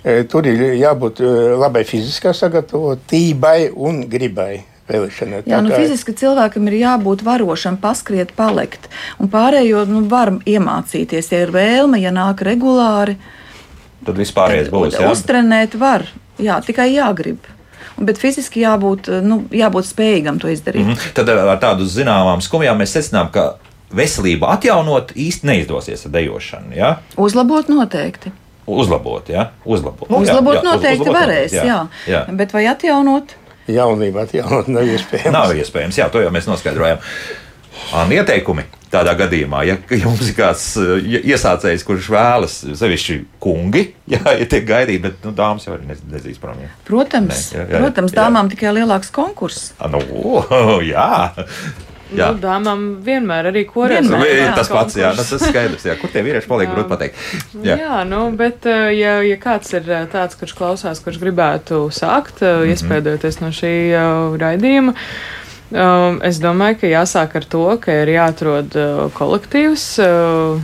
E, Tur ir jābūt e, labai fiziskā sagatavotībai un gribai. Vēlēšanai. Jā, nu, fiziski cilvēkam ir jābūt varošam, paskriet, palikt. Un pārējo nu, var iemācīties, ja ir vēlme, ja nāk regulāri. Tad vispārējais būs. Jā. Uztrenēt var, jā, tikai jāgrib. Bet fiziski jābūt, nu, jābūt spējīgam to izdarīt. Mm Mhm. Tad ar tādu zināmām skumjām mēs secinām, ka veselību atjaunot īsti neizdosies ar dejošanu. Ja? Uzlabot noteikti. Uzlabot, ja? uzlabot. Nu, jā, Uzlabot jā, uz- noteikti uzlabot varēs, noteikti, jā. jā. Bet vai atjaunot? Jaunībā atjaunot nav iespējams. Nav iespējams, jā, to jau mēs noskaidrojām. Un ieteikumi tādā gadījumā, ja jums ir kāds iesācējs, kurš vēlas, sevišķi kungi, jā, ja tiek gaidīti, bet nu, dāmas jau arī nez- nezīs prom. jā. Protams, Nē, jā, jā, protams jā. dāmām tikai lielāks konkurss. Nu, jā. Jā. Nu, dāmām vienmēr arī korēs. Vienmēr, jā. tas pats, jā, nu, tas ir skaidrs. Jā. Kur tie vīrieši paliek, grūti pateikt. Jā, jā nu, bet eh, ja, ja kāds ir eh, tāds, kurš klausās, kurš gribētu sākt, mm -hmm. iespēdoties no šī raidījuma, um, es domāju, ka jāsāk ar to, ka ir jāatrod uh, kolektīvs, uh,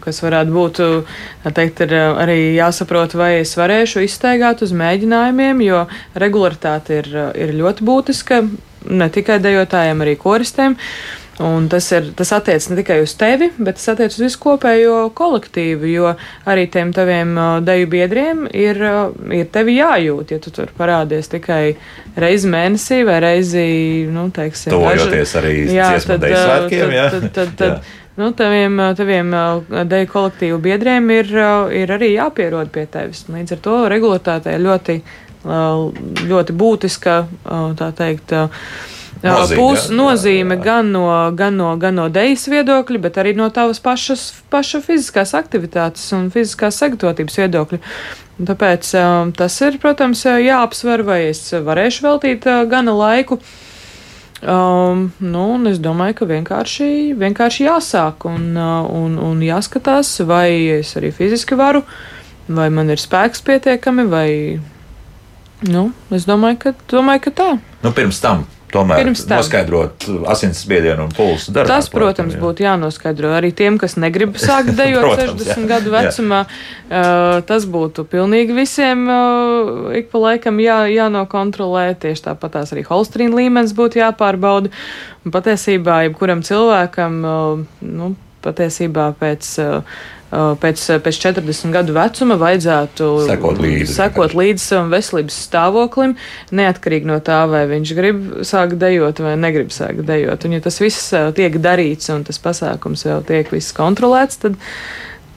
kas varētu būt, uh, teikt, ir uh, arī jāsaprot, vai es varēšu izsteigāt uz mēģinājumiem, jo regularitāte ir, ir ļoti būtiska ne tikai dejotājiem, arī koristiem. Un tas, ir, tas attiecas ne tikai uz tevi, bet tas attiecas uz visu kopējo kolektīvu, jo arī tiem taviem uh, deju biedriem ir, uh, ir tevi jājūt. Ja tu tur parādies tikai reizi mēnesī vai reizi, nu, teiksim, Tuvojoties arī dziesmu deju uh, svētkiem, tad, jā. tad, tad, tad, Jā. Nu, taviem, taviem deju kolektīvu biedriem ir, ir arī jāpierod pie tevis. Līdz ar to regulātāte ir ļoti, ļoti būtiska, tā teikt, Nozīme, Pūs nozīme jā, jā. gan no, gan, no, gan no dejas viedokļa, bet arī no tavas pašas paša fiziskās aktivitātes un fiziskās sagatavotības viedokļa. Tāpēc tas ir, protams, jāapsver, vai es varēšu veltīt gana laiku. Um, nu, un es domāju, ka vienkārši, vienkārši jāsāk un, un, un jāskatās, vai es arī fiziski varu, vai man ir spēks pietiekami, vai. Nu, es domāju, ka, domāju, ka tā. Nu, pirms tam. Tomēr Pirms tam. noskaidrot asinsspiedienu un pulsu darbu. Tas, protams, būtu jānoskaidro arī tiem, kas negrib sākt dejot Protams, 60 jā. gadu vecumā. Uh, tas būtu pilnīgi visiem uh, ik pa laikam jā, jānokontrolē. Tieši tāpat tās arī holstrīna līmenis būtu jāpārbauda. Un patiesībā, jebkuram cilvēkam, uh, nu, patiesībā pēc. Uh, uh, Pēc, pēc 40 gadu vecuma vajadzētu Sekot līdzi. sekot līdzi savam veselības stāvoklim, neatkarīgi no tā, vai viņš grib sākt dejot vai negrib sākt dejot. Un, ja tas viss uh, tiek darīts un tas pasākums vēl tiek viss kontrolēts, tad,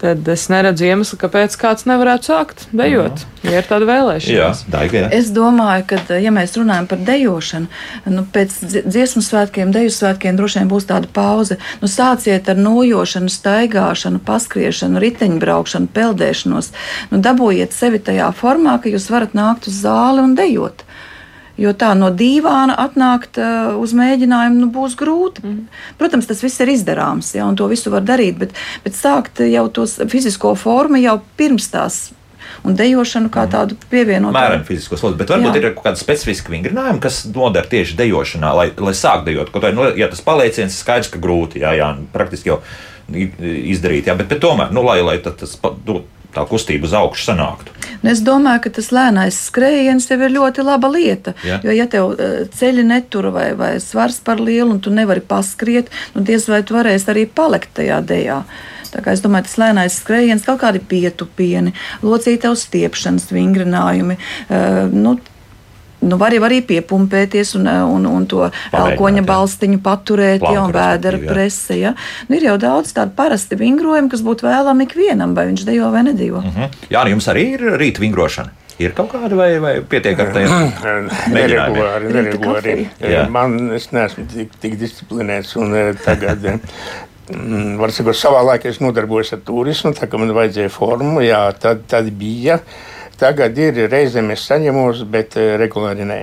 tad es neredzu iemeslu, kāpēc kāds nevarētu sākt dejot, ja ir tāda Jā, vēlēšanās. Daiga, jā. Es domāju, ka, ja mēs runājam par dejošanu, nu, pēc dzi- dziesmu svētkiem, deju svētkiem droši vien būs tāda pauze. Nu, sāciet ar nojošanu, staigāšanu, paskriešanu, riteņbraukšanu, peldēšanos. Nu, dabūjiet sevi tajā formā, ka jūs varat nākt uz zāli un dejot. Jo tā no dīvāna atnākt uh, uz mēģinājumu nu, būs grūti. Mm. Protams, tas viss ir izdarāms, ja, un to visu var darīt, bet, bet sākt jau to fizisko formu jau pirms tās. Un dejošanu kā tādu pievienotu. Mēram fizisko slodzi, bet varbūt Jā. Ir kaut kāda specifiska vingrinājuma, kas noder tieši dejošanā, lai, lai sāk dejot. Kaut arī, nu, ja tas palieciens skaidrs, ka grūti, jā, jā praktiski jau izdarīt, jā, bet, bet tomēr, nu, lai, lai tas pa- nu, tā kustība uz augšu sanāktu. Nu, es domāju, ka tas lēnais skrējiens jau ir ļoti laba lieta. Jā. Jo, ja tev eh, ceļi netur vai, vai svars par lielu, un tu nevari paskriet, nu diez vai tu varēsi arī palikt tajā dejā. Tā kā es domāju, tas lēnais skrējiens, kaut kādi pietupieni, locītavas stiepšanas vingrinājumi. Uh, nu, Nu, var jau arī piepumpēties un, eh, un, un to elkoņa balstiņu paturēt, jau vēdera prese. Ja? Nu, ir jau daudz tādu parasti vingrojumu, kas būtu vēlami ikvienam, vai viņš dejo vai nedejo. Mhm. Jā, nu jums arī ir rīta vingrošana. Ir kaut kāda vai, vai pietiek ar tiem? Neregulāri, neregulāri. Man es neesmu tik, tik disciplinēts. Un, eh, tagad, eh, mm, var sakot, savā laikā es nodarbojos ar turismu, tā kā man vajadzēja formu, jā, tad, tad bija. Tagad ir reizēm es saņemos, bet eh, regulāri nē.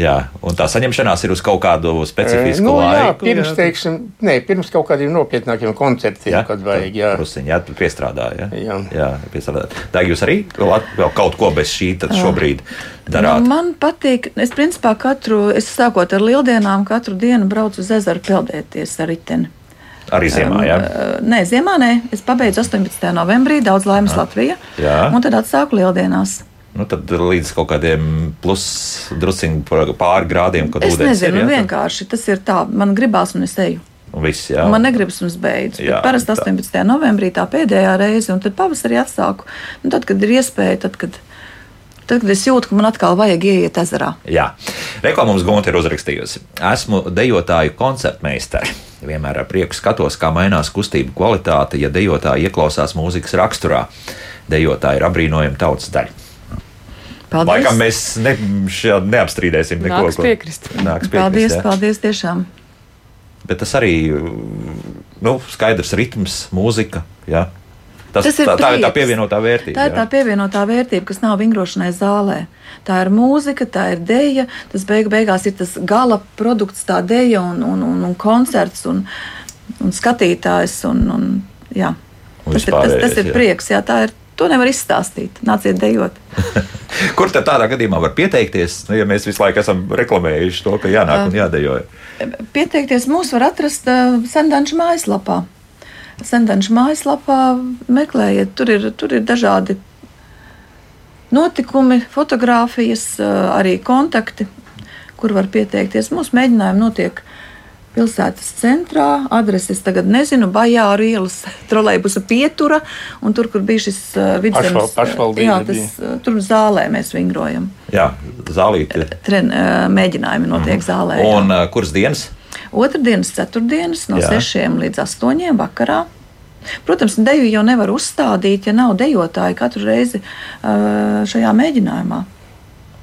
Jā, un tā saņemšanās ir uz kaut kādu specifisku nu, jā, laiku. pirms, teiksim, nē, pirms kaut kādiem nopietnākiem koncertiem, kad vajag. Jā. Prusiņ, jā, tu piestrādāji. Jā, Jā. jā piestrādāji. Tā jūs arī kaut ko bez šī šobrīd darāt. Nu, man patīk, es principā katru, es sākot ar lieldienām, katru dienu braucu uz ezeru peldēties ar riteni. Arī ziemā, jā. Uh, Nē, ziemā nē, es pabeidzu 18. novembrī, daudz laimes Latvijā. Jā. Un tad atsāku lieldienās. Nu, tad līdz kaut kādiem plus pāri grādiem, kad Es nezinu, ir. jā, tad- vienkārši tas ir tā, man gribās un es eju. Viss, jā. Man negribas un es beidzu. Jā, Parasti tā. 18. novembrī tā pēdējā reize, un tad pavasarī atsāku. Un tad, kad ir iespēja, tad, kad, tad, es jūtu, ka man atkal vajag ieiet ezerā. Jā, reklāmas Gonta ir uzrakstījusi. Esmu dejotāju koncertmeistare. Vienmēr ar prieku skatos, kā mainās kustību kvalitāte, ja dejotāji ieklausās mūzikas raksturā. Dejotāji ir apbrīnojama tautas daļa. Paldies! Laikam mēs ne, neapstrīdēsim neko. Nāks piekrist. Nāks piekrist paldies, jā. paldies tiešām! Bet tas arī nu, skaidrs ritms, mūzika. Jā. Tas, Tas ir tā, tā ir tā pievienotā vērtība. Tā ir tā jā. pievienotā vērtība, kas nav vingrošanai zālē. Tā ir mūzika, tā ir deja. Tas beigu, beigās ir tas gala produkts, tā deja un, un, un, un koncerts un, un skatītājs. Un, un, jā. Tas, ir, tas, tas ir jā. prieks. Jā, tā ir. To nevar izstāstīt. Nāciet dejot. Kur tad tādā gadījumā var pieteikties, nu, ja mēs visu laiku esam reklamējuši to, ka jānāk un jādejo? Pieteikties mūs var atrast uh, Sendanča mājaslapā. Sendanča mājaslapā meklējiet, tur ir, tur ir dažādi notikumi, fotografijas, uh, arī kontakti, kur var pieteikties. Mūsu mēģinājumi notiek pilsētas centrā. Adreses tagad nezinu, Bajāru ielas trolēļbusa pietura, un tur, kur bija šis uh, vidzemes Pašval- pašvaldība jā, tas, uh, tur zālē mēs vingrojam. Jā, zālīti. Tren, mēģinājumi notiek zālē. jā. Un uh, kuras dienas? Otradienas, ceturtdienas no Jā. 6 līdz 8 vakarā. Protams, deju jau nevar uzstādīt, ja nav dejotāji katru reizi šajā mēģinājumā.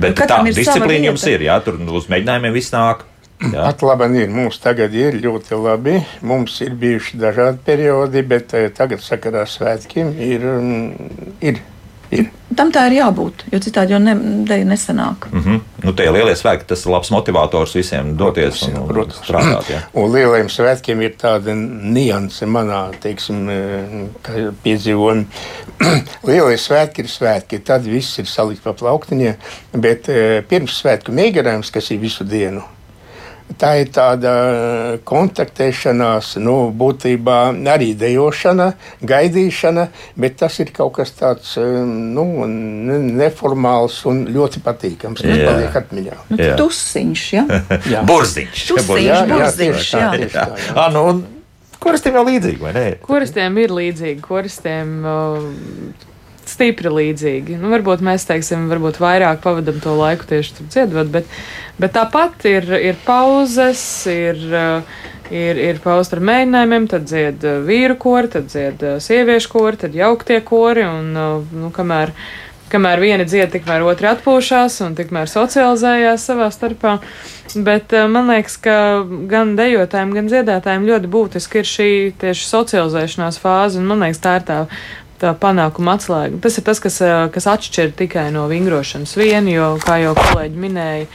Bet tā disciplīna jums ir, jā, tur uz mēģinājumiem viss nāk. Jā. Pat labi, ir. Mums tagad ir ļoti labi. Mums ir bijuši dažādi periodi, bet tagad sakarā ar svētkiem ir. mm, ir, ir. Tam tā ir jābūt, jo citādi jau ne, deja nesanāk. Mm -hmm. Nu, tie lielie svētki, tas ir labs motivators visiem doties Protams, un, un protams. strādāt. Jā. Un lielajiem svētkiem ir tāda nianse manā teiksim, kā piedzīvojumā. Lielie svētki ir svētki, tad viss ir salikts pa plauktiņiem, bet eh, pirms svētku mēģinājums, kas ir visu dienu. Tā ir tāda eh, kontaktēšanās, nu, būtībā arī dejošana, gaidīšana, bet tas ir kaut kas tāds eh, nu, ne- neformāls un ļoti patīkams. Tas Jā. paliek atmiņā. Nu, Jā. tusiņš, ja? Jā. Burziņš. Tusiņš, burziņš. Jā, jā, burziņš, jā. tieši tā, jā. Ah, nu, un kurastiem jau līdzīgi, vai ne? Kuristiem ir līdzīgi, kuristiem uh, stipri līdzīgi. Nu, varbūt mēs teiksim, varbūt vairāk pavadām to laiku tieši tur dziedot, bet, bet tāpat ir, ir pauzes, ir, uh, ir, ir pausta ar mēģinājumiem, tad dzied uh, vīru kori, tad dzied uh, sieviešu kori, tad jauktie kori. Un, nu, kamēr, kamēr viena dzied, tikmēr otra atpūšas un tikmēr socializējās savā starpā. Bet man liekas, ka gan dejotājiem, gan dziedātājiem ļoti būtiski ir šī tieši socializēšanās fāze. Un man liekas, tā ir tā tā panākuma atslēga. Tas ir tas, kas, kas atšķir tikai no vingrošanas vienu, jo, kā jau kolēģi minēja,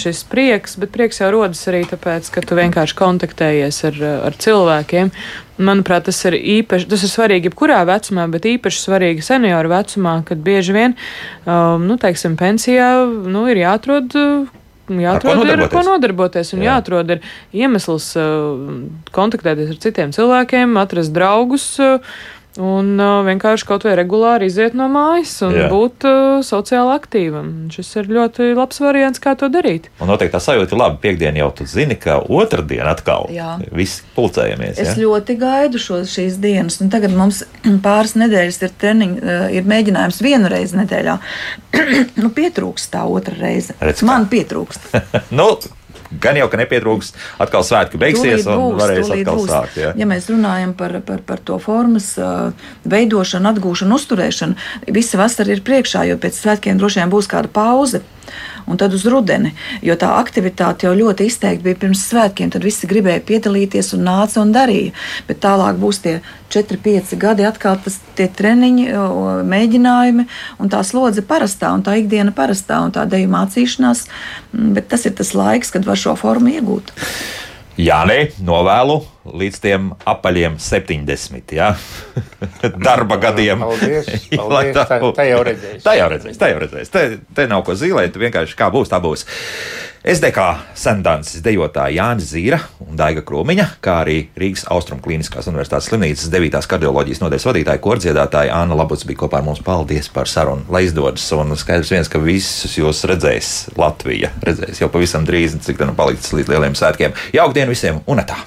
šis prieks, bet prieks jau rodas arī tāpēc, ka tu vienkārši kontaktējies ar, ar cilvēkiem. Manuprāt, tas ir īpaši, tas ir svarīgi jebkurā vecumā, bet īpaši svarīgi senioru vecumā, kad bieži vien, nu, teiksim, pensijā, nu, ir jāatrod jāatrod, ar ko, ir, ko nodarboties. Un Jā. jāatrod ir iemesls kontaktēties ar citiem cilvēkiem, atrast draugus. Un uh, vienkārši kaut vai regulāri iziet no mājas un Jā. būt uh, sociāli aktīvam. Šis ir ļoti labs variants, kā to darīt. Un noteikti tā sajūta ir laba. Piektdiena jau tu zini, ka otrdiena atkal Jā. viss pulcējamies. Es ja? ļoti gaidu šo, šīs dienas. Un tagad mums pāris nedēļas ir treniņi, uh, ir mēģinājums vienu reizi nedēļā. nu, pietrūkst tā otra reize. Redz, Man pietrūkst. nu, gan jau, ka nepietrūks, atkal svētki beigsies tūlīt un būs, varēs atkal būs. sākt. Jā. Ja mēs runājam par, par, par to formas veidošanu, atgūšanu, uzturēšanu, visa vasara ir priekšā, jo pēc svētkiem droši vien būs kāda pauze un tad uz rudeni. Jo tā aktivitāte jau ļoti izteikti bija pirms svētkiem. Tad visi gribēja piedalīties un nāca un darīja. Bet tālāk būs tie 4, 5 gadi, atkal tas tie treniņi, mēģinājumi un tā slodze parastā un tā ikdiena parastā un tā deju mācīšanās. Mm, bet tas ir tas laiks, kad var šo formu iegūt. Jā, nē, novēlu līdz tiem apaļiem 70. Ja? Darba gadiem. Paldies, paldies, tā, tā jau redzēs. Tā jau redzēs, tā jau redzēs. Te, te nav ko zīmēt, vienkārši kā būs, tā būs. SDK sendances dejotāja Jānis Zīra un Daiga Krūmiņa, kā arī Rīgas Austrum Kliniskās Universitātes slimnīcas 9. kardioloģijas nodaļas vadītāja, kordziedātāja Anna Labuts bija kopā ar mums. Paldies par sarunu, lai izdodas. Un skaidrs viens, ka visus jūs redzēs Latvija. Redzēs jau pavisam drīz, cik tā nu paliks līdz lieliem svētkiem. Jauktdien visiem un tā!